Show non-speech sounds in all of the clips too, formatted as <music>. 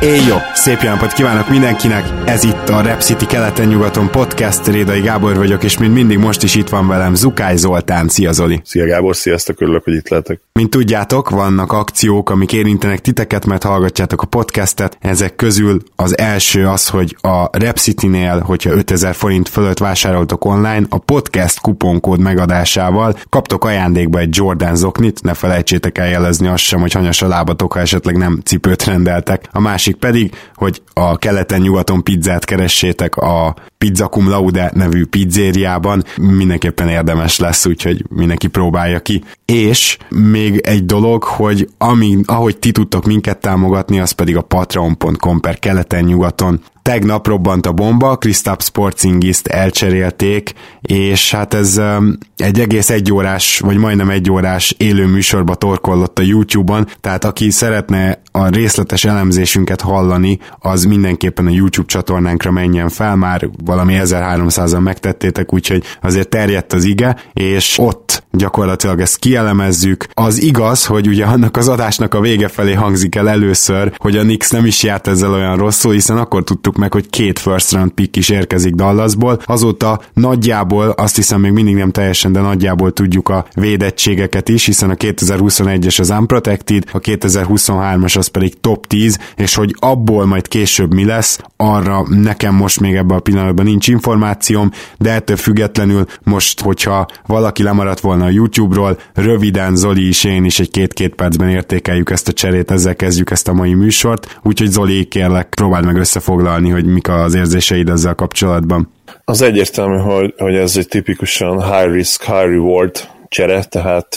Éjjó! Szép jó napot kívánok mindenkinek! Ez itt a Rep City keleten-nyugaton podcast, Rédai Gábor vagyok, és mint mindig most is itt van velem Zukály Zoltán. Szia Zoli! Szia Gábor, sziasztok, örülök, hogy itt lehetek. Mint tudjátok, vannak akciók, amik érintenek titeket, mert hallgatjátok a podcastet. Ezek közül az első az, hogy a Rep City-nél, hogyha 5000 forint fölött vásároltok online, a podcast kuponkód megadásával kaptok ajándékba egy Jordan zoknit, ne felejtsétek el jelezni azt sem, hogy hanyas a lábatok, ha esetleg nem cipőt rendeltek. A másik pedig, hogy a keleten-nyugaton pizzát keressétek a Pizza Cum Laude nevű pizzériában, mindenképpen érdemes lesz, úgyhogy mindenki próbálja ki. És még egy dolog, hogy ami, ahogy ti tudtok minket támogatni, az pedig a patreon.com per keleten-nyugaton tegnap robbant a bomba, Kristaps Sportsingiszt elcserélték, és hát ez um, egy egész egy órás, vagy majdnem egy órás élő műsorba torkollott a YouTube-on, tehát aki szeretne a részletes elemzésünket hallani, az mindenképpen a YouTube csatornánkra menjen fel, már valami 1300-an megtettétek, úgyhogy azért terjedt az ige, és ott gyakorlatilag ezt kielemezzük. Az igaz, hogy ugye annak az adásnak a vége felé hangzik el először, hogy a Nix nem is járt ezzel olyan rosszul, hiszen akkor tudtuk meg, hogy két first round pick is érkezik Dallasból. Azóta nagyjából, azt hiszem még mindig nem teljesen, de nagyjából tudjuk a védettségeket is, hiszen a 2021-es az unprotected, a 2023-as az pedig top 10, és hogy abból majd később mi lesz, arra nekem most még ebben a pillanatban nincs információm, de ettől függetlenül most, hogyha valaki lemaradt volna a YouTube-ról, röviden Zoli is, én is egy két-két percben értékeljük ezt a cserét, ezzel kezdjük ezt a mai műsort, úgyhogy Zoli, kérlek, próbáld meg összefoglalni, hogy mik az érzéseid ezzel kapcsolatban. Az egyértelmű, hogy, hogy ez egy tipikusan high risk, high reward csere, tehát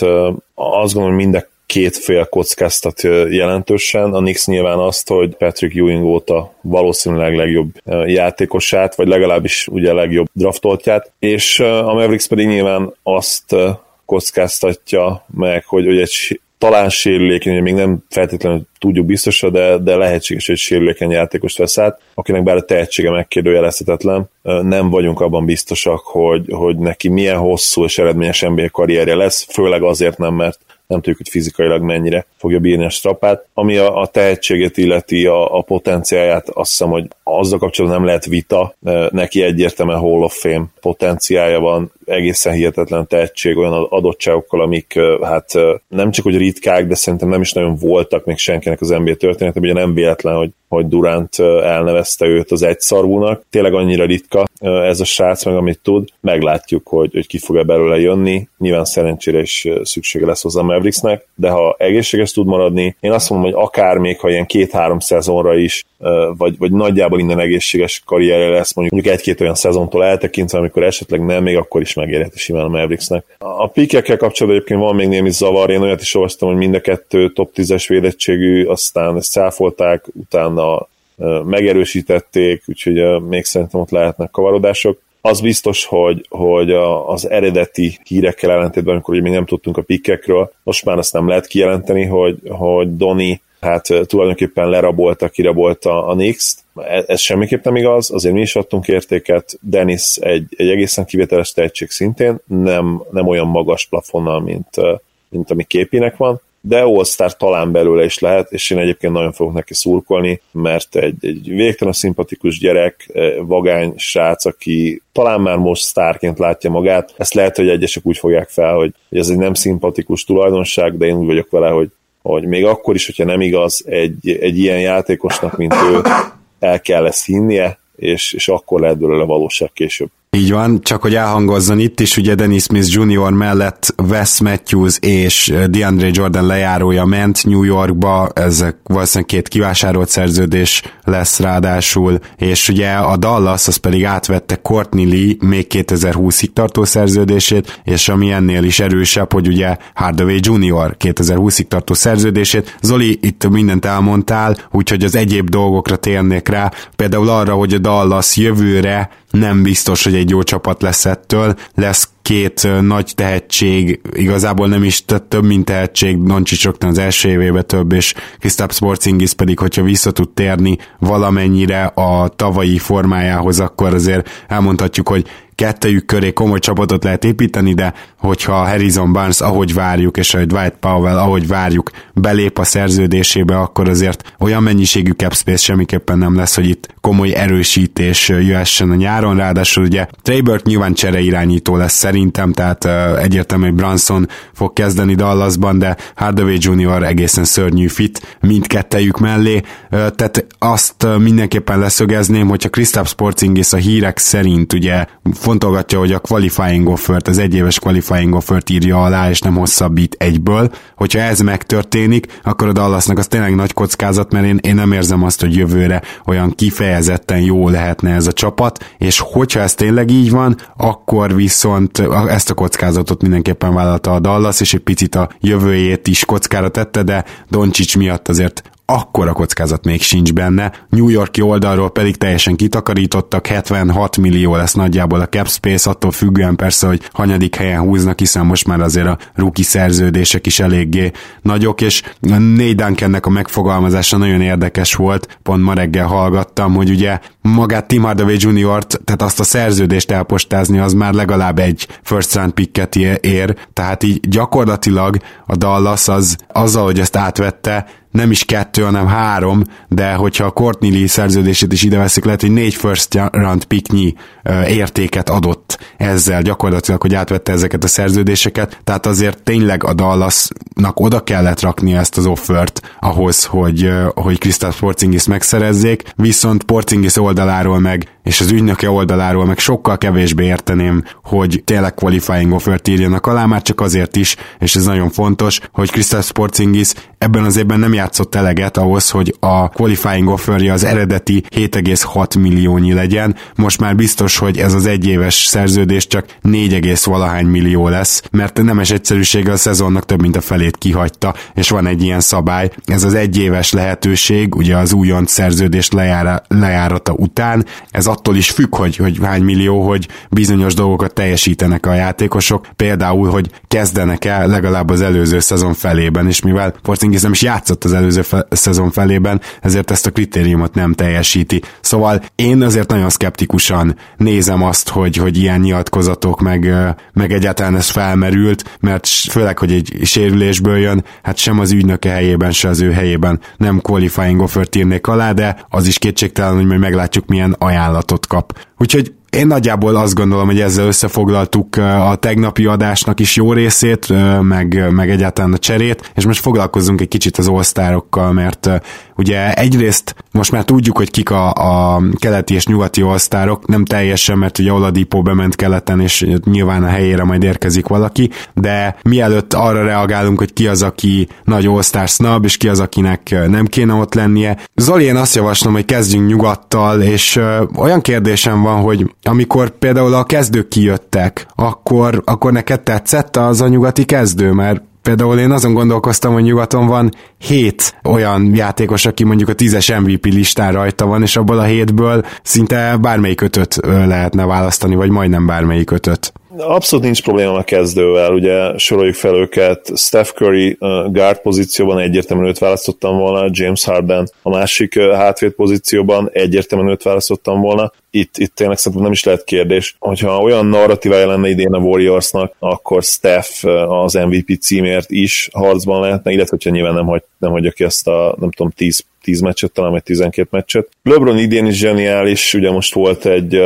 azt gondolom, hogy mind két fél kockáztat jelentősen. A Knicks nyilván azt, hogy Patrick Ewing óta valószínűleg legjobb játékosát, vagy legalábbis ugye legjobb draftoltját, és a Mavericks pedig nyilván azt kockáztatja meg, hogy, hogy egy talán sérülékeny, még nem feltétlenül tudjuk biztosra, de, de lehetséges, hogy sérülékeny játékost vesz át, akinek bár a tehetsége megkérdőjelezhetetlen, nem vagyunk abban biztosak, hogy, hogy neki milyen hosszú és eredményes NBA karrierje lesz, főleg azért nem, mert nem tudjuk, hogy fizikailag mennyire fogja bírni a strapát. Ami a, a tehetséget illeti, a, a potenciáját, azt hiszem, hogy azzal kapcsolatban nem lehet vita, neki egyértelműen Hall of Fame potenciája van, egészen hihetetlen tehetség olyan adottságokkal, amik hát nem csak hogy ritkák, de szerintem nem is nagyon voltak még senkinek az NBA történetében, ugye nem véletlen, hogy, hogy Durant elnevezte őt az egyszarvúnak. Tényleg annyira ritka ez a srác, meg amit tud. Meglátjuk, hogy, hogy ki fog-e belőle jönni. Nyilván szerencsére is szüksége lesz hozzá Mavericksnek, de ha egészséges tud maradni, én azt mondom, hogy akár még ha ilyen két-három szezonra is, vagy, vagy nagyjából innen egészséges karrierje lesz, mondjuk egy-két olyan szezontól eltekintve, amikor esetleg nem, még akkor is megérheti simán a Mavericksnek. A pikekkel kapcsolatban egyébként van még némi zavar, én olyat is olvastam, hogy mind a kettő top 10-es védettségű, aztán ezt száfolták, utána megerősítették, úgyhogy még szerintem ott lehetnek kavarodások. Az biztos, hogy, hogy az eredeti hírekkel ellentétben, amikor még nem tudtunk a pikkekről, most már azt nem lehet kijelenteni, hogy, hogy Doni hát tulajdonképpen lerabolta, kirabolta a Nix-t. Ez, ez semmiképp nem igaz, azért mi is adtunk értéket. Dennis egy, egy egészen kivételes tehetség szintén, nem, nem olyan magas plafonnal, mint, mint ami képinek van, de all talán belőle is lehet, és én egyébként nagyon fogok neki szurkolni, mert egy, egy végtelen szimpatikus gyerek, vagány srác, aki talán már most sztárként látja magát. Ezt lehet, hogy egyesek úgy fogják fel, hogy, hogy ez egy nem szimpatikus tulajdonság, de én úgy vagyok vele, hogy, hogy még akkor is, hogyha nem igaz, egy, egy ilyen játékosnak, mint ő, el kell ezt hinnie, és, és akkor lehet belőle valóság később. Így van, csak hogy elhangozzon itt is, ugye Dennis Smith Jr. mellett Wes Matthews és DeAndre Jordan lejárója ment New Yorkba, ezek valószínűleg két kivásárolt szerződés lesz ráadásul, és ugye a Dallas az pedig átvette Courtney Lee még 2020-ig tartó szerződését, és ami ennél is erősebb, hogy ugye Hardaway Jr. 2020-ig tartó szerződését. Zoli, itt mindent elmondtál, úgyhogy az egyéb dolgokra térnék rá, például arra, hogy a Dallas jövőre nem biztos, hogy egy jó csapat lesz ettől, lesz két nagy tehetség, igazából nem is több, mint tehetség, Doncsics rögtön az első évében több, és Kristaps Porzingis pedig, hogyha vissza tud térni valamennyire a tavalyi formájához, akkor azért elmondhatjuk, hogy kettejük köré komoly csapatot lehet építeni, de hogyha Harrison Barnes, ahogy várjuk, és ahogy Dwight Powell, ahogy várjuk, belép a szerződésébe, akkor azért olyan mennyiségű cap space semmiképpen nem lesz, hogy itt komoly erősítés jöhessen a nyáron, ráadásul ugye Trey Burke nyilván irányító lesz szerintem, tehát egyértelmű, hogy Branson fog kezdeni Dallasban, de Hardaway Jr. egészen szörnyű fit mindkettejük mellé, tehát azt mindenképpen leszögezném, hogyha Kristaps Porzingis a hírek szerint ugye fontolgatja, hogy a qualifying offer az egyéves qualifying offer írja alá, és nem hosszabbít egyből. Hogyha ez megtörténik, akkor a Dallasnak az tényleg nagy kockázat, mert én, én nem érzem azt, hogy jövőre olyan kifejezetten jó lehetne ez a csapat, és hogyha ez tényleg így van, akkor viszont ezt a kockázatot mindenképpen vállalta a Dallas, és egy picit a jövőjét is kockára tette, de Doncsics miatt azért akkora kockázat még sincs benne. New Yorki oldalról pedig teljesen kitakarítottak, 76 millió lesz nagyjából a cap space, attól függően persze, hogy hanyadik helyen húznak, hiszen most már azért a rookie szerződések is eléggé nagyok, és négy Duncannek a megfogalmazása nagyon érdekes volt, pont ma reggel hallgattam, hogy ugye magát Tim Hardaway Jr.-t, tehát azt a szerződést elpostázni, az már legalább egy first round picket ér, tehát így gyakorlatilag a Dallas az azzal, hogy ezt átvette, nem is kettő, hanem három, de hogyha a Courtney Lee szerződését is ide veszik, lehet, hogy négy first round picknyi értéket adott ezzel gyakorlatilag, hogy átvette ezeket a szerződéseket, tehát azért tényleg a Dallasnak oda kellett rakni ezt az offert ahhoz, hogy, hogy Kristaps Porzingis megszerezzék, viszont Porzingis oldaláról meg és az ügynöke oldaláról meg sokkal kevésbé érteném, hogy tényleg qualifying offert írjanak alá, már csak azért is, és ez nagyon fontos, hogy Kristaps Porzingis ebben az évben nem játszott eleget ahhoz, hogy a qualifying offerje az eredeti 7,6 milliónyi legyen. Most már biztos, hogy ez az egyéves szerződés csak 4, valahány millió lesz, mert nemes egyszerűséggel a szezonnak több mint a felét kihagyta, és van egy ilyen szabály. Ez az egyéves lehetőség, ugye az újonc szerződés lejára, lejárata után, ez attól is függ, hogy, hogy hány millió, hogy bizonyos dolgokat teljesítenek a játékosok, például, hogy kezdenek el legalább az előző szezon felében, és mivel Porzingis nem is játszott az előző fe- szezon felében, ezért ezt a kritériumot nem teljesíti. Szóval én azért nagyon szkeptikusan nézem azt, hogy, hogy ilyen nyilatkozatok, meg, meg egyáltalán ez felmerült, mert főleg, hogy egy sérülésből jön, hát sem az ügynöke helyében, se az ő helyében nem qualifying offert írnék alá, de az is kétségtelen, hogy majd meglátjuk milyen ajánlatot kap. Úgyhogy én nagyjából azt gondolom, hogy ezzel összefoglaltuk a tegnapi adásnak is jó részét, meg, meg egyáltalán a cserét, és most foglalkozzunk egy kicsit az osztárokkal, mert ugye egyrészt most már tudjuk, hogy kik a, a keleti és nyugati osztárok, nem teljesen, mert ugye Oladipo bement keleten, és nyilván a helyére majd érkezik valaki, de mielőtt arra reagálunk, hogy ki az, aki nagy osztár snub, és ki az, akinek nem kéne ott lennie. Zoli, én azt javaslom, hogy kezdjünk nyugattal, és olyan kérdésem van, hogy amikor például a kezdők kijöttek, akkor, akkor neked tetszett az a nyugati kezdő, mert Például én azon gondolkoztam, hogy nyugaton van hét olyan játékos, aki mondjuk a tízes MVP listán rajta van, és abból a hétből szinte bármelyik ötöt lehetne választani, vagy majdnem bármelyik ötöt. Abszolút nincs probléma a kezdővel, ugye soroljuk fel őket, Steph Curry guard pozícióban egyértelműen őt választottam volna, James Harden a másik hátvét pozícióban egyértelműen őt választottam volna, itt, itt tényleg szerintem nem is lehet kérdés. Hogyha olyan narratívája lenne idén a Warriorsnak, akkor Steph az MVP címért is harcban lehetne, illetve hogyha nyilván nem, hagy, nem hagyja ki ezt a, nem tudom, 10 10 meccset, talán vagy 12 meccset. LeBron idén is zseniális, ugye most volt egy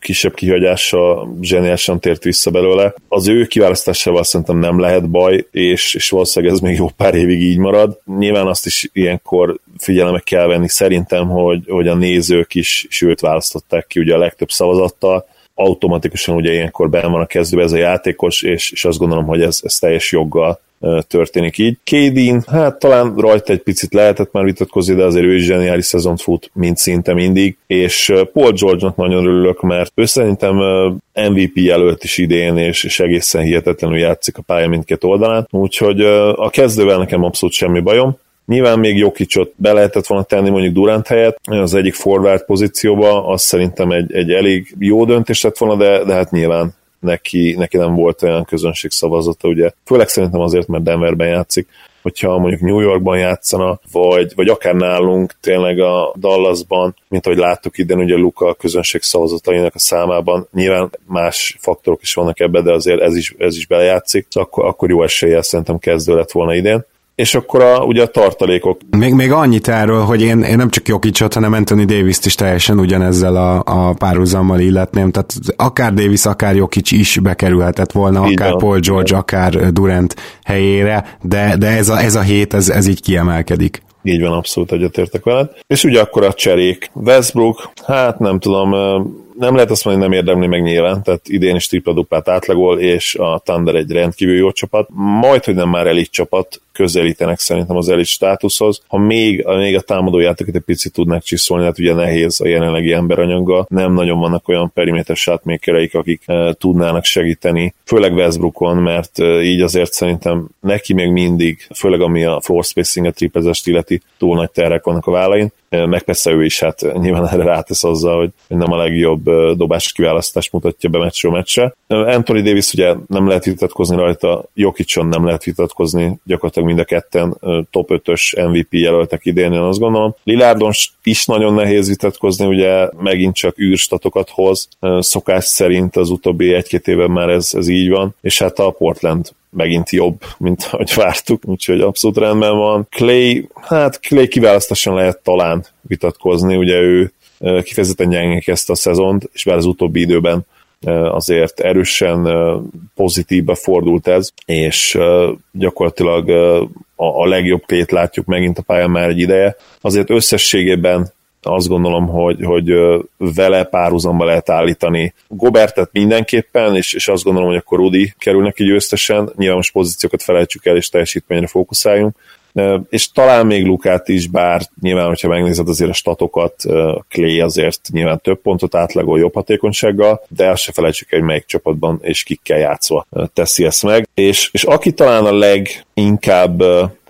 kisebb kihagyása, zseniálisan tért vissza belőle. Az ő kiválasztásával szerintem nem lehet baj, és, és valószínűleg ez még jó pár évig így marad. Nyilván azt is ilyenkor figyelembe kell venni szerintem, hogy, hogy a nézők is, is őt választották ki ugye a legtöbb szavazattal, automatikusan ugye ilyenkor benne van a kezdőbe ez a játékos, és, és azt gondolom, hogy ez, ez teljes joggal történik így. Kédin, hát talán rajta egy picit lehetett már vitatkozni, de azért ő is zseniális szezont fut, mint szinte mindig, és Paul George-nak nagyon örülök, mert ő szerintem MVP jelölt is idén, és, és egészen hihetetlenül játszik a pálya mindkét oldalán, úgyhogy a kezdővel nekem abszolút semmi bajom. Nyilván még Jokicsot be lehetett volna tenni mondjuk Durant helyett, az egyik forward pozícióba, az szerintem egy, egy elég jó döntés lett volna, de, de hát nyilván neki, neki nem volt olyan közönség szavazata, ugye. Főleg szerintem azért, mert Denverben játszik, hogyha mondjuk New Yorkban játszana, vagy, vagy akár nálunk tényleg a Dallasban, mint ahogy láttuk idén, ugye Luka a közönség szavazatainak a számában, nyilván más faktorok is vannak ebben, de azért ez is, ez is belejátszik, akkor, akkor jó eséllyel szerintem kezdő lett volna idén és akkor a, ugye a tartalékok. Még, még annyit erről, hogy én, én nem csak Jokicsot, hanem Anthony Davis-t is teljesen ugyanezzel a, a párhuzammal illetném, tehát akár Davis, akár Jokic is bekerülhetett volna, így akár van. Paul George, akár Durant helyére, de, de ez, a, ez a hét, ez, ez így kiemelkedik. Így van, abszolút egyetértek veled. És ugye akkor a cserék. Westbrook, hát nem tudom, nem lehet azt mondani, nem érdemli meg nyilván, tehát idén is tripla duplát átlagol, és a Thunder egy rendkívül jó csapat, majd, hogy nem már elit csapat, közelítenek szerintem az elit státuszhoz. Ha még, még a támadó játékot egy picit tudnak csiszolni, hát ugye nehéz a jelenlegi emberanyaggal, nem nagyon vannak olyan periméter shotmakereik, akik e, tudnának segíteni, főleg Westbrookon, mert e, így azért szerintem neki még mindig, főleg ami a floor spacing-et, triplezest illeti, túl nagy terrek vannak a vállain, meg persze ő is hát nyilván erre rátesz azzal, hogy nem a legjobb dobás kiválasztást mutatja be meccsről meccsre. Anthony Davis ugye nem lehet vitatkozni rajta, Jokicson nem lehet vitatkozni, gyakorlatilag mind a ketten top 5-ös MVP jelöltek idén, én azt gondolom. Lilárdon is nagyon nehéz vitatkozni, ugye megint csak űrstatokat hoz, szokás szerint az utóbbi egy-két évben már ez, ez így van, és hát a Portland megint jobb, mint ahogy vártuk, úgyhogy abszolút rendben van. Clay, hát Clay kiválasztáson lehet talán vitatkozni, ugye ő kifejezetten gyengén kezdte a szezont, és bár az utóbbi időben azért erősen pozitívba fordult ez, és gyakorlatilag a legjobb klét látjuk megint a pályán már egy ideje. Azért összességében azt gondolom, hogy, hogy vele párhuzamba lehet állítani Gobertet mindenképpen, és, és azt gondolom, hogy akkor Rudi kerül neki győztesen, nyilván most pozíciókat felejtsük el, és teljesítményre fókuszáljunk, és talán még Lukát is, bár nyilván, hogyha megnézed azért a statokat, Clay azért nyilván több pontot átlagol jobb hatékonysággal, de azt se felejtsük el, hogy melyik csapatban és kikkel játszva teszi ezt meg. És, és aki talán a leginkább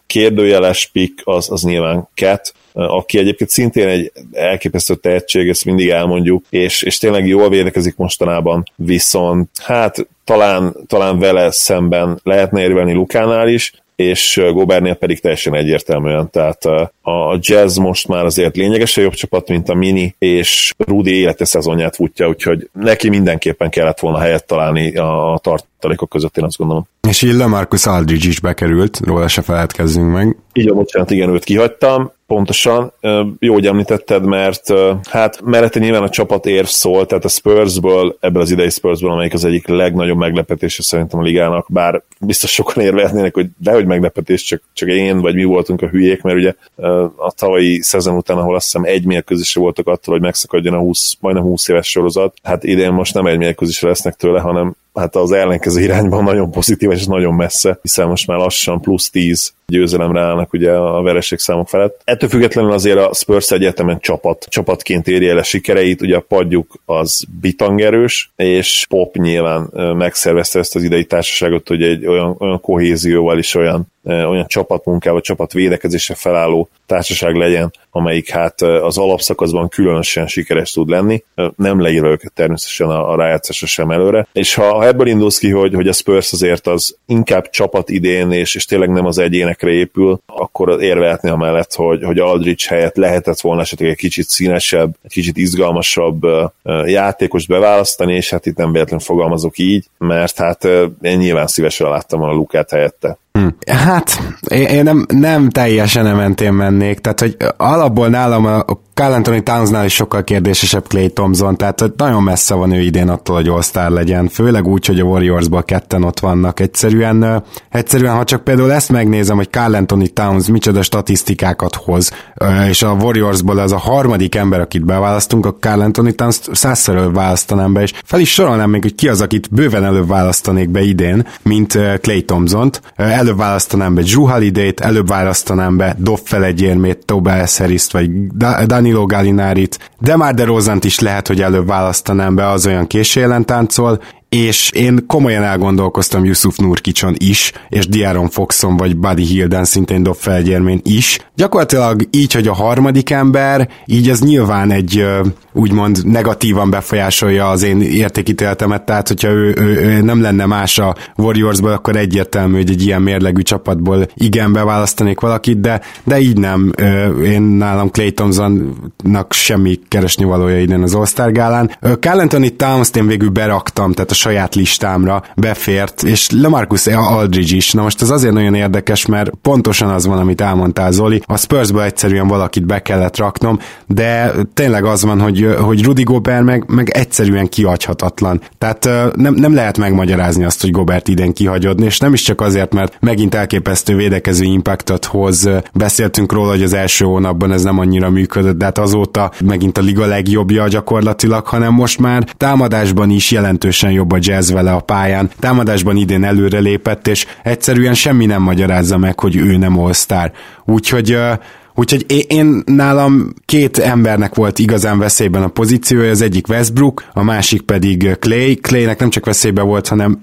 kérdőjeles pick, az, az nyilván Cat, aki egyébként szintén egy elképesztő tehetség, ezt mindig elmondjuk, és, és tényleg jól védekezik mostanában, viszont hát talán, talán vele szemben lehetne érvelni Lukánál is, és Gobernél pedig teljesen egyértelműen, tehát a Jazz most már azért lényegesen jobb csapat, mint a Mini, és Rudy élete szezonját futja, úgyhogy neki mindenképpen kellett volna helyet találni a tartalékok között, én azt gondolom. És így Marcus Aldridge is bekerült, róla se feledkezzünk meg. Így a bocsánat, igen, őt kihagytam. Pontosan, jó, hogy említetted, mert hát mellette nyilván a csapat érv szól, tehát a Spursből, ebből az idei Spursből, amelyik az egyik legnagyobb meglepetése szerintem a ligának, bár biztos sokan érvehetnének, hogy dehogy meglepetés, csak, csak én vagy mi voltunk a hülyék, mert ugye a tavalyi szezon után, ahol azt hiszem egy mérkőzésre voltak attól, hogy megszakadjon a 20, majdnem 20 éves sorozat, hát idén most nem egy mérkőzésre lesznek tőle, hanem hát az ellenkező irányban nagyon pozitív és nagyon messze, hiszen most már lassan plusz 10 győzelemre állnak ugye a vereség számok felett. Ettől függetlenül azért a Spurs egyetemen csapat, csapatként éri el a sikereit, ugye a padjuk az bitangerős, és Pop nyilván megszervezte ezt az idei társaságot, hogy egy olyan, olyan kohézióval is olyan olyan csapatmunkával, csapatvédekezésre felálló társaság legyen, amelyik hát az alapszakaszban különösen sikeres tud lenni, nem leírva őket természetesen a, a rájátszásra sem előre. És ha ebből indulsz ki, hogy, hogy a Spurs azért az inkább csapat idén, és, és tényleg nem az egyénekre épül, akkor érvehetni amellett, hogy, hogy Aldrich helyett lehetett volna esetleg egy kicsit színesebb, egy kicsit izgalmasabb játékos beválasztani, és hát itt nem véletlenül fogalmazok így, mert hát én nyilván szívesen láttam volna Lukát helyette. Hát, én nem, nem teljesen mentén mennék, tehát hogy alapból nálam a Carl Anthony Townsnál is sokkal kérdésesebb Clay Thompson, tehát nagyon messze van ő idén attól, hogy all legyen, főleg úgy, hogy a Warriorsban ketten ott vannak. Egyszerűen, egyszerűen, ha csak például ezt megnézem, hogy Carl Anthony Towns micsoda statisztikákat hoz, és a Warriorsból az a harmadik ember, akit beválasztunk, a Carl Anthony Towns százszor előbb választanám be, és fel is sorolnám még, hogy ki az, akit bőven előbb választanék be idén, mint Clay Thompson-t. Előbb választanám be Drew Holiday-t, előbb választanám be Dobb felegyérmét, Tobias Harris-t, vagy Danilo Gallinárit, de már de Rozant is lehet, hogy előbb választanám be, az olyan későjelen táncol, és én komolyan elgondolkoztam Yusuf Nurkicson is, és Diaron Foxon vagy Buddy Hilden szintén dob felgyermén is. Gyakorlatilag így, hogy a harmadik ember, így ez nyilván egy úgymond negatívan befolyásolja az én értékítéletemet, tehát hogyha ő, ő, ő nem lenne más a Warriorsból, akkor egyértelmű, hogy egy ilyen mérlegű csapatból igen beválasztanék valakit, de, de így nem. Én nálam Clay Thompsonnak semmi keresni valója idén az All-Star gálán. Carl Anthony Towns-t én végül beraktam, tehát a saját listámra befért, és Lamarcus Aldridge is. Na most ez azért nagyon érdekes, mert pontosan az van, amit elmondtál Zoli. A Spursből egyszerűen valakit be kellett raknom, de tényleg az van, hogy, hogy Rudy Gobert meg, meg egyszerűen kihagyhatatlan. Tehát nem, nem lehet megmagyarázni azt, hogy Gobert idén kihagyodni, és nem is csak azért, mert megint elképesztő védekező impactot hoz. Beszéltünk róla, hogy az első hónapban ez nem annyira működött, de hát azóta megint a liga legjobbja gyakorlatilag, hanem most már támadásban is jelentősen jobb a jazz vele a pályán. Támadásban idén előre lépett, és egyszerűen semmi nem magyarázza meg, hogy ő nem all-star. Úgyhogy Úgyhogy én nálam két embernek volt igazán veszélyben a pozíciója, az egyik Westbrook, a másik pedig Clay. Claynek nem csak veszélyben volt, hanem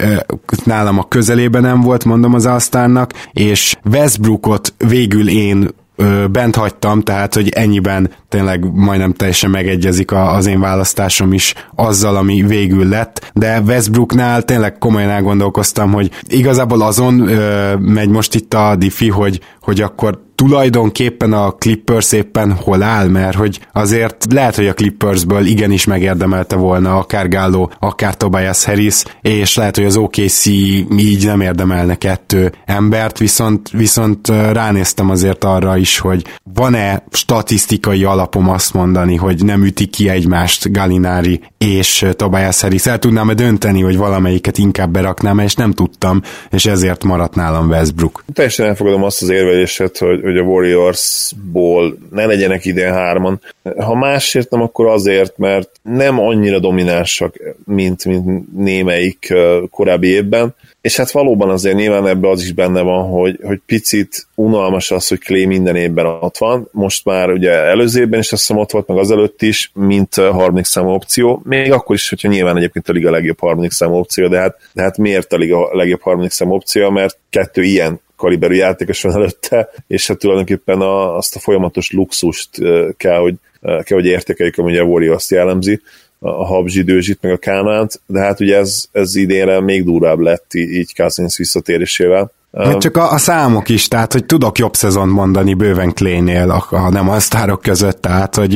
nálam a közelében nem volt, mondom az Asztárnak, és Westbrookot végül én ö, bent hagytam, tehát hogy ennyiben tényleg majdnem teljesen megegyezik a, az én választásom is azzal, ami végül lett, de Westbrooknál tényleg komolyan elgondolkoztam, hogy igazából azon ö, megy most itt a diffi, hogy, hogy akkor tulajdonképpen a Clippers éppen hol áll, mert hogy azért lehet, hogy a Clippersből igenis megérdemelte volna akár Gallo, akár Tobias Harris, és lehet, hogy az OKC így nem érdemelne kettő embert, viszont, viszont ránéztem azért arra is, hogy van-e statisztikai alapom azt mondani, hogy nem ütik ki egymást Galinári és Tobias Harris. El tudnám-e dönteni, hogy valamelyiket inkább beraknám, és nem tudtam, és ezért maradt nálam Westbrook. Teljesen elfogadom azt az érveléset, hogy a Warriorsból ne legyenek idén hárman. Ha másért nem, akkor azért, mert nem annyira dominánsak, mint, mint némelyik korábbi évben, és hát valóban azért nyilván ebbe az is benne van, hogy, hogy picit unalmas az, hogy Clay minden évben ott van. Most már ugye előző évben is azt hiszem ott volt, meg azelőtt is, mint harmadik számú opció. Még akkor is, hogyha nyilván egyébként a liga legjobb harmadik számú opció, de hát, de hát miért a liga legjobb harmadik számú opció? Mert kettő ilyen kaliberű játékos van előtte, és hát tulajdonképpen a, azt a folyamatos luxust kell, hogy, kell, hogy értékeljük, ami a Warriors jellemzi, a Habzsi Dőzsit, meg a Kánánt, de hát ugye ez, ez idénre még durvább lett így Cousins visszatérésével. Hát csak a, a számok is, tehát hogy tudok jobb szezon mondani bőven Claynél, ha nem a sztárok között, tehát hogy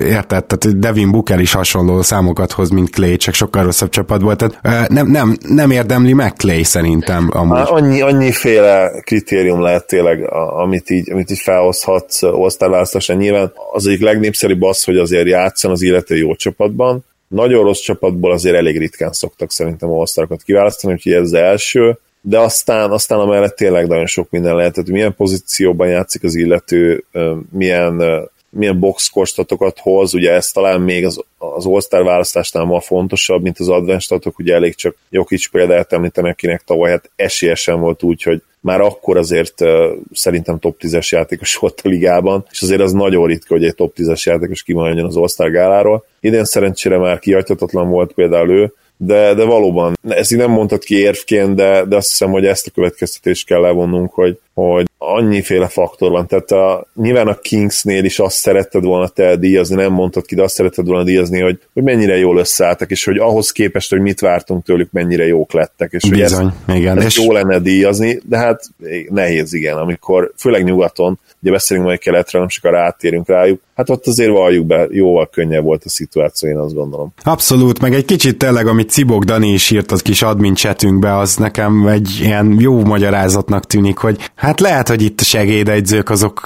érted, tehát Devin Booker is hasonló számokat hoz, mint Clay, csak sokkal rosszabb csapat volt, tehát nem, nem, nem érdemli meg Clay szerintem amúgy. Há, annyi, annyiféle kritérium lehet tényleg, amit így, amit így felhozhatsz osztályválasztása. Nyilván az egyik legnépszerűbb az, hogy azért játszan az illető jó csapatban, nagyon rossz csapatból azért elég ritkán szoktak szerintem osztályok kiválasztani, úgyhogy ez az első de aztán, aztán amellett tényleg nagyon sok minden lehet, tehát milyen pozícióban játszik az illető, milyen, milyen box kostatokat hoz, ugye ez talán még az, az All-Star választásnál ma fontosabb, mint az advanced statok, ugye elég csak Jokic példát említem, akinek tavaly hát esélyesen volt úgy, hogy már akkor azért uh, szerintem top 10-es játékos volt a ligában, és azért az nagyon ritka, hogy egy top 10-es játékos kimaradjon az All-Star. Idén szerencsére már kihagyhatatlan volt például ő, de, de valóban, ezt így nem mondtad ki érvként, de, de azt hiszem, hogy ezt a következtetést kell levonnunk, hogy, hogy annyiféle faktor van, tehát a, nyilván a Kingsnél is azt szeretted volna te díjazni, nem mondtad ki, de azt szeretted volna díjazni, hogy, hogy mennyire jól összeálltak, és hogy ahhoz képest, hogy mit vártunk tőlük, mennyire jók lettek, és Bizony, hogy ezt, igen. ezt és... jó lenne díjazni, de hát nehéz, igen, amikor főleg nyugaton, ugye beszélünk majd keletre, nem sokkal rátérünk rájuk, hát ott azért valljuk be, jóval könnyebb volt a szituáció, én azt gondolom. Abszolút, meg egy kicsit tényleg, amit Cibok Dani is írt az kis admin chatünkbe, az nekem egy ilyen jó magyarázatnak tűnik, hogy hát lehet, hogy itt a segédegyzők azok,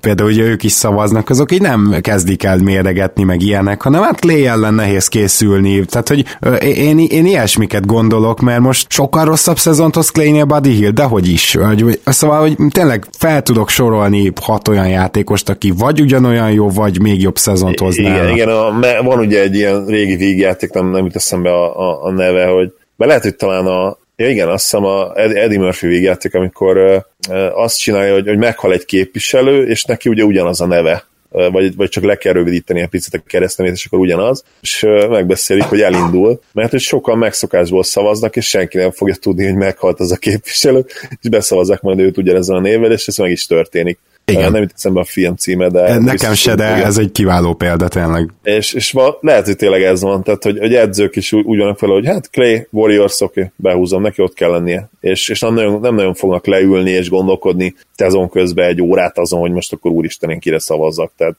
például ugye ők is szavaznak, azok így nem kezdik el méregetni, meg ilyenek, hanem hát Clay ellen nehéz készülni, tehát hogy én, én ilyesmiket gondolok, mert most sokkal rosszabb szezont hoz Clay-nél Buddy Hill, de hogy is. Hogy, szóval, hogy tényleg fel tudok sorolni hat olyan játékost, aki vagy ugyanolyan jó, vagy még jobb szezont hozná. Igen, igen a, van ugye egy ilyen régi vígjáték, nem, nem jut eszembe a, a, a neve, hogy be lehet, hogy talán a Ja igen, azt hiszem a Eddie Murphy végjáték, amikor azt csinálja, hogy, hogy meghal egy képviselő, és neki ugye ugyanaz a neve vagy, vagy csak le kell rövidíteni a picit a keresztnevét, és akkor ugyanaz, és megbeszélik, hogy elindul, mert hogy sokan megszokásból szavaznak, és senki nem fogja tudni, hogy meghalt az a képviselő, és beszavazzák majd őt ugyanezzel a névvel, és ez meg is történik. Igen. Nem jut eszembe a film címe, de... Nekem se, de igen. ez egy kiváló példa tényleg. És, és va, lehet, hogy tényleg ez van, tehát hogy, hogy edzők is úgy, úgy vannak fel, hogy hát Clay, Warriors, oké, okay, behúzom, neki ott kell lennie. És, és nem, nagyon, nem nagyon fognak leülni és gondolkodni tezon közben egy órát azon, hogy most akkor úristen én kire szavazzak. Tehát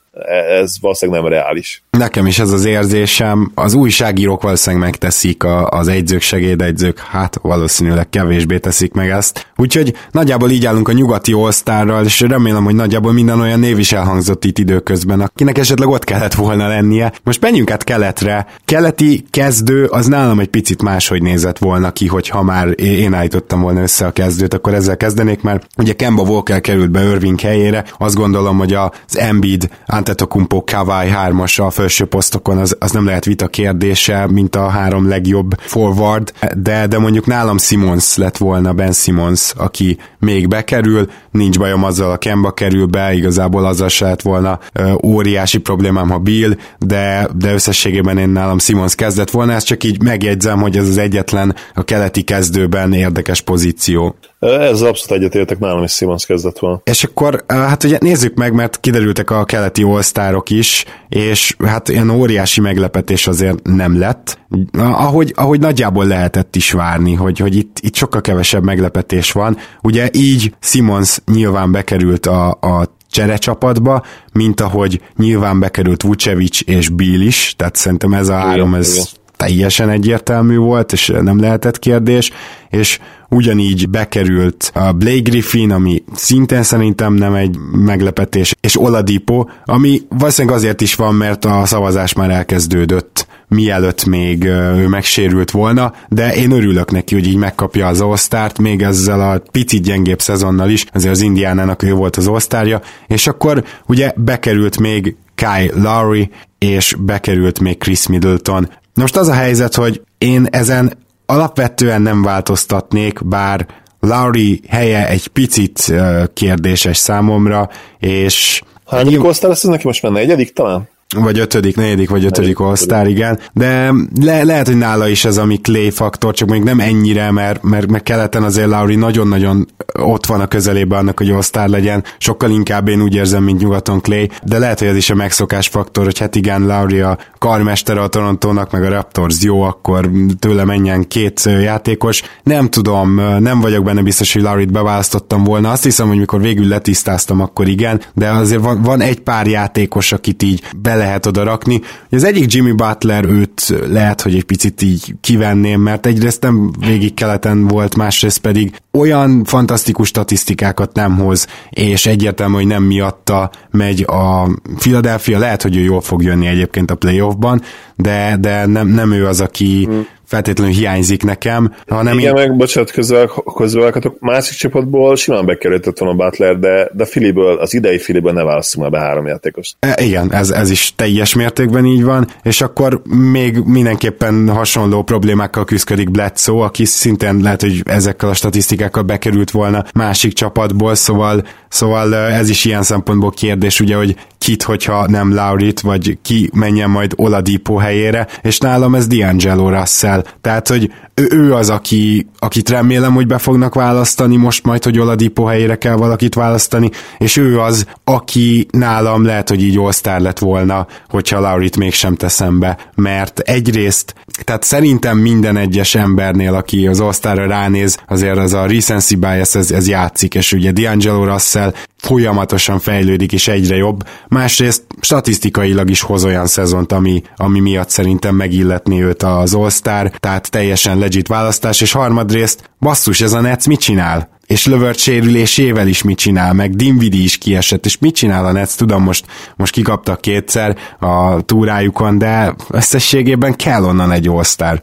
ez valószínűleg nem reális. Nekem is ez az érzésem. Az újságírók valószínűleg megteszik, a, az egyzők, segédegyzők, hát valószínűleg kevésbé teszik meg ezt. Úgyhogy nagyjából így állunk a nyugati all és remélem, hogy nagyjából minden olyan név is elhangzott itt időközben, akinek esetleg ott kellett volna lennie. Most menjünk át keletre. Keleti kezdő az nálam egy picit máshogy nézett volna ki, hogyha már én állítottam volna össze a kezdőt, akkor ezzel kezdenék, mert ugye Kemba Walker került be Irving helyére, azt gondolom, hogy az Embiid, Antetokumpo, Kawai hármas a felső posztokon az, az nem lehet vita kérdése, mint a három legjobb forward, de, de mondjuk nálam Simons lett volna, Ben Simons, aki még bekerül, nincs bajom azzal a Kemba kerül be, igazából azzal se lett volna óriási problémám, ha Bill, de, de összességében én nálam Simons kezdett volna, ezt csak így megjegyzem, hogy ez az egyetlen a keleti kezdőben érdekes pozíció. Ez abszolút egyetértek, nálam is Simons kezdett volna. És akkor hát ugye nézzük meg, mert kiderültek a keleti all is, és hát ilyen óriási meglepetés azért nem lett. Ahogy, ahogy nagyjából lehetett is várni, hogy, hogy itt, itt sokkal kevesebb meglepetés van. Ugye így Simons nyilván bekerült a, a cserecsapatba, mint ahogy nyilván bekerült Vucevic és Bill is, tehát szerintem ez a három, ez teljesen egyértelmű volt, és nem lehetett kérdés, és ugyanígy bekerült a Blake Griffin, ami szintén szerintem nem egy meglepetés, és Oladipo, ami valószínűleg azért is van, mert a szavazás már elkezdődött, mielőtt még ő megsérült volna, de én örülök neki, hogy így megkapja az osztárt, még ezzel a picit gyengébb szezonnal is, azért az Indiánának ő volt az osztárja, és akkor ugye bekerült még Kyle Lowry, és bekerült még Chris Middleton. Most az a helyzet, hogy én ezen alapvetően nem változtatnék, bár Lauri helye egy picit kérdéses számomra, és... Hányadik osztály lesz ez neki most már negyedik talán? Vagy ötödik, negyedik, vagy ötödik osztár, igen. De le, lehet, hogy nála is ez a mi Clay faktor, csak még nem ennyire, mert, mert, mert keleten azért Lauri nagyon-nagyon ott van a közelében annak, hogy osztár legyen. Sokkal inkább én úgy érzem, mint nyugaton Clay, de lehet, hogy ez is a megszokás faktor, hogy hát igen, Lauri a karmestere a Torontónak, meg a Raptors jó, akkor tőle menjen két játékos. Nem tudom, nem vagyok benne biztos, hogy Laurit beválasztottam volna. Azt hiszem, hogy mikor végül letisztáztam, akkor igen, de azért van, van egy pár játékos, akit így be lehet oda rakni. Az egyik Jimmy Butler, őt lehet, hogy egy picit így kivenném, mert egyrészt nem végig keleten volt, másrészt pedig olyan fantasztikus statisztikákat nem hoz, és egyértelmű, hogy nem miatta megy a Philadelphia, lehet, hogy ő jól fog jönni egyébként a playoffban, de, de nem, nem ő az, aki hmm feltétlenül hiányzik nekem, hanem... Igen, én... meg bocsánat, közvel, közvelkatok, másik csapatból simán bekerültett volna Butler, de, de Filiből, az idei Filiből ne választunk már be három játékost. E, igen, ez, ez is teljes mértékben így van, és akkor még mindenképpen hasonló problémákkal küzdik Bledsoe, aki szintén lehet, hogy ezekkel a statisztikákkal bekerült volna másik csapatból, szóval Szóval ez is ilyen szempontból kérdés, ugye, hogy kit, hogyha nem Laurit, vagy ki menjen majd Oladipo helyére, és nálam ez D'Angelo Russell. Tehát, hogy ő, ő az, aki, akit remélem, hogy be fognak választani most majd, hogy Oladipo helyére kell valakit választani, és ő az, aki nálam lehet, hogy így all lett volna, hogyha Laurit mégsem teszem be, mert egyrészt, tehát szerintem minden egyes embernél, aki az all ránéz, azért az a recency bias, ez, ez játszik, és ugye D'Angelo Russell folyamatosan fejlődik, és egyre jobb. Másrészt statisztikailag is hoz olyan szezont, ami, ami miatt szerintem megilletni őt az All-Star, tehát teljesen legit választás, és harmadrészt, basszus, ez a Nets mit csinál? és Lövört sérülésével is mit csinál, meg Dinvidi is kiesett, és mit csinál a Nets, tudom, most, most kikaptak kétszer a túrájukon, de összességében kell onnan egy all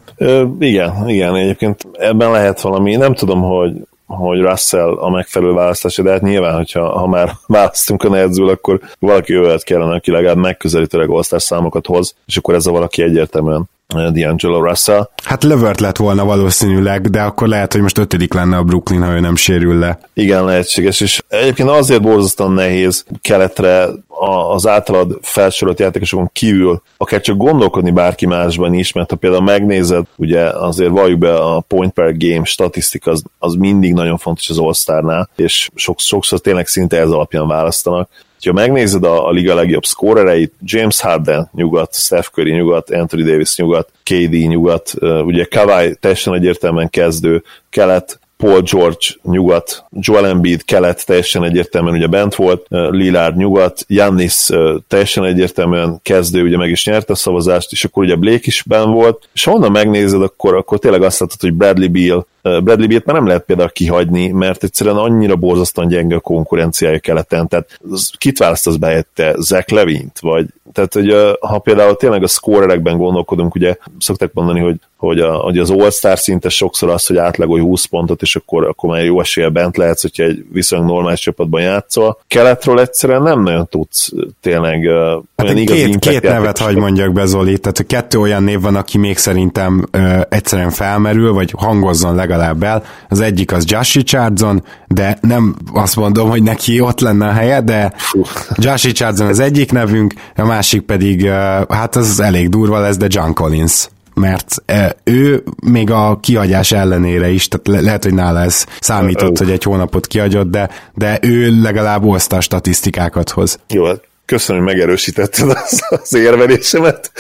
igen, igen, egyébként ebben lehet valami, nem tudom, hogy hogy Russell a megfelelő választás, de hát nyilván, hogyha ha már <laughs> választunk a nehezül, akkor valaki olyat kellene, aki legalább megközelítőleg all számokat hoz, és akkor ez a valaki egyértelműen D'Angelo Russell. Hát Levert lett volna valószínűleg, de akkor lehet, hogy most ötödik lenne a Brooklyn, ha ő nem sérül le. Igen, lehetséges, és egyébként azért borzasztóan nehéz keletre az általad felsorolt játékosokon kívül akár csak gondolkodni bárki másban is, mert ha például megnézed, ugye azért valljuk be a point per game statisztika az, az mindig nagyon fontos az all és sokszor, sokszor tényleg szinte ez alapján választanak. Ha megnézed a, a liga legjobb szkórereit, James Harden nyugat, Steph Curry nyugat, Anthony Davis nyugat, KD nyugat, ugye Kawhi teljesen egyértelműen kezdő, kelet, Paul George nyugat, Joel Embiid kelet teljesen egyértelműen ugye bent volt, Lillard nyugat, Jannis teljesen egyértelműen kezdő, ugye meg is nyerte a szavazást, és akkor ugye Blake is ben volt, és ha onnan megnézed, akkor, akkor tényleg azt látod, hogy Bradley Beal, Bradley Beal-t már nem lehet például kihagyni, mert egyszerűen annyira borzasztóan gyenge a konkurenciája keleten, tehát kit választasz be helyette, Zach Levint, vagy tehát, hogy ha például tényleg a scorerekben gondolkodunk, ugye szokták mondani, hogy, hogy, a, hogy az All-Star szinte sokszor az, hogy átlagolj 20 pontot, és akkor, akkor már jó esélye bent lehetsz, hogyha egy viszonylag normális csapatban játszol. Keletről egyszerűen nem nagyon tudsz tényleg hát olyan két, két nevet hagy mondjak be, Zoli, tehát kettő olyan név van, aki még szerintem ö, egyszerűen felmerül, vagy hangozzon legalább el. Az egyik az Josh Richardson, de nem azt mondom, hogy neki ott lenne a helye, de Josh Richardson az egyik nevünk, a másik pedig, hát az elég durva lesz, de John Collins mert ő még a kihagyás ellenére is, tehát le- lehet, hogy nála ez számított, hogy egy hónapot kihagyott, de, de ő legalább oszta statisztikákat hoz. Jó, hát köszönöm, hogy megerősítetted az, az érvelésemet.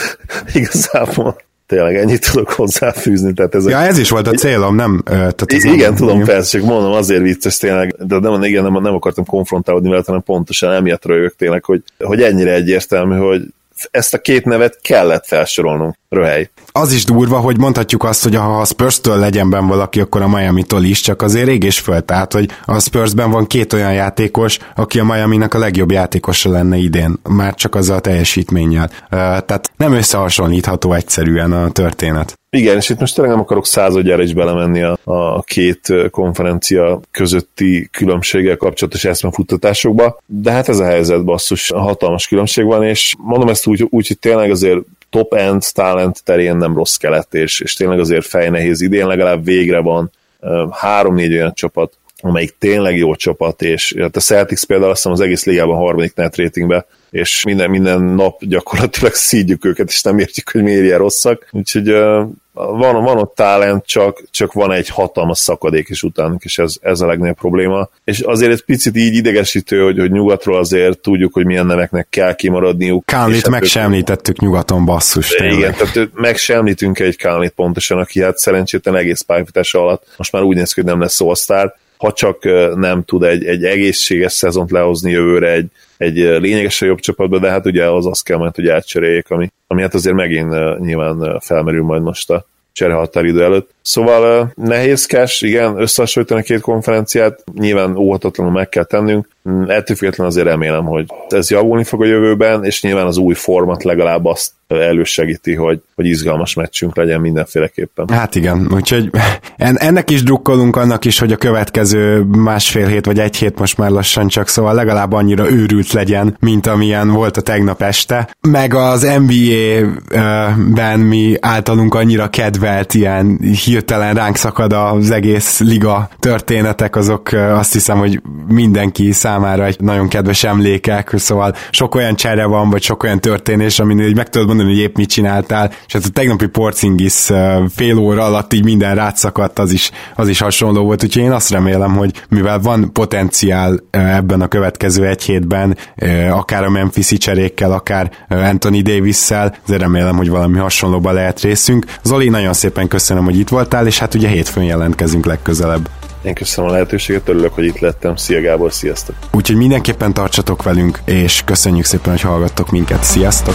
Igazából tényleg ennyit tudok hozzáfűzni. Tehát ez ja, ez is volt a célom, nem? Tehát ez igen, nem, tudom, persze, csak mondom, azért vicces tényleg, de nem, igen, nem, nem akartam konfrontálódni vele, hanem pontosan emiatt rögök tényleg, hogy, hogy ennyire egyértelmű, hogy ezt a két nevet kellett felsorolnunk. Röhely. Az is durva, hogy mondhatjuk azt, hogy ha a Spurs-től legyen benn valaki, akkor a Miami-tól is, csak azért ég és föl. Tehát, hogy a Spursben van két olyan játékos, aki a Miami-nak a legjobb játékosa lenne idén, már csak azzal a teljesítménnyel. Tehát nem összehasonlítható egyszerűen a történet. Igen, és itt most tényleg nem akarok századjára is belemenni a, a két konferencia közötti különbséggel kapcsolatos eszmefuttatásokba, de hát ez a helyzet basszus, hatalmas különbség van, és mondom ezt úgy, úgy hogy tényleg azért top-end talent terén nem rossz kelet, és, és tényleg azért fejnehéz idén, legalább végre van három-négy olyan csapat, amelyik tényleg jó csapat, és hát a Celtics például azt hiszem az egész ligában harmadik net ratingbe, és minden, minden nap gyakorlatilag <laughs> szídjuk őket, és nem értjük, hogy miért ilyen rosszak. Úgyhogy van, van ott talent, csak, csak van egy hatalmas szakadék is utánunk, és ez, ez a legnagyobb probléma. És azért egy picit így idegesítő, hogy, hogy nyugatról azért tudjuk, hogy milyen neveknek kell kimaradniuk. Kánlit meg sem említettük nyugaton, basszus. Tényleg. Igen, tehát meg sem említünk egy Kánlit pontosan, aki hát szerencsétlen egész pályafutása alatt most már úgy néz ki, hogy nem lesz szósztár, ha csak nem tud egy, egy egészséges szezont lehozni jövőre egy, egy lényegesen jobb csapatba, de hát ugye az az kell majd, hogy átcseréljék, ami, ami hát azért megint nyilván felmerül majd most a cserehatáridő előtt. Szóval nehézkes, igen, összehasonlítani a két konferenciát, nyilván óhatatlanul meg kell tennünk, ettől függetlenül azért remélem, hogy ez javulni fog a jövőben, és nyilván az új format legalább azt elősegíti, hogy, hogy izgalmas meccsünk legyen mindenféleképpen. Hát igen, úgyhogy ennek is drukkolunk, annak is, hogy a következő másfél hét vagy egy hét most már lassan csak, szóval legalább annyira őrült legyen, mint amilyen volt a tegnap este. Meg az NBA-ben mi általunk annyira kedvelt ilyen hirtelen ránk szakad az egész liga történetek, azok azt hiszem, hogy mindenki számára egy nagyon kedves emlékek, szóval sok olyan csere van, vagy sok olyan történés, amin meg tudod mondani, hogy épp mit csináltál, és hát a tegnapi Porcingis fél óra alatt így minden rátszakadt, az is, az is hasonló volt, úgyhogy én azt remélem, hogy mivel van potenciál ebben a következő egy hétben, akár a Memphis cserékkel, akár Anthony Davis-szel, azért remélem, hogy valami hasonlóba lehet részünk. Zoli, nagyon szépen köszönöm, hogy itt voltál, és hát ugye hétfőn jelentkezünk legközelebb. Én köszönöm a lehetőséget, örülök, hogy itt lettem. Szia Gábor, sziasztok! Úgyhogy mindenképpen tartsatok velünk, és köszönjük szépen, hogy hallgattok minket. Sziasztok!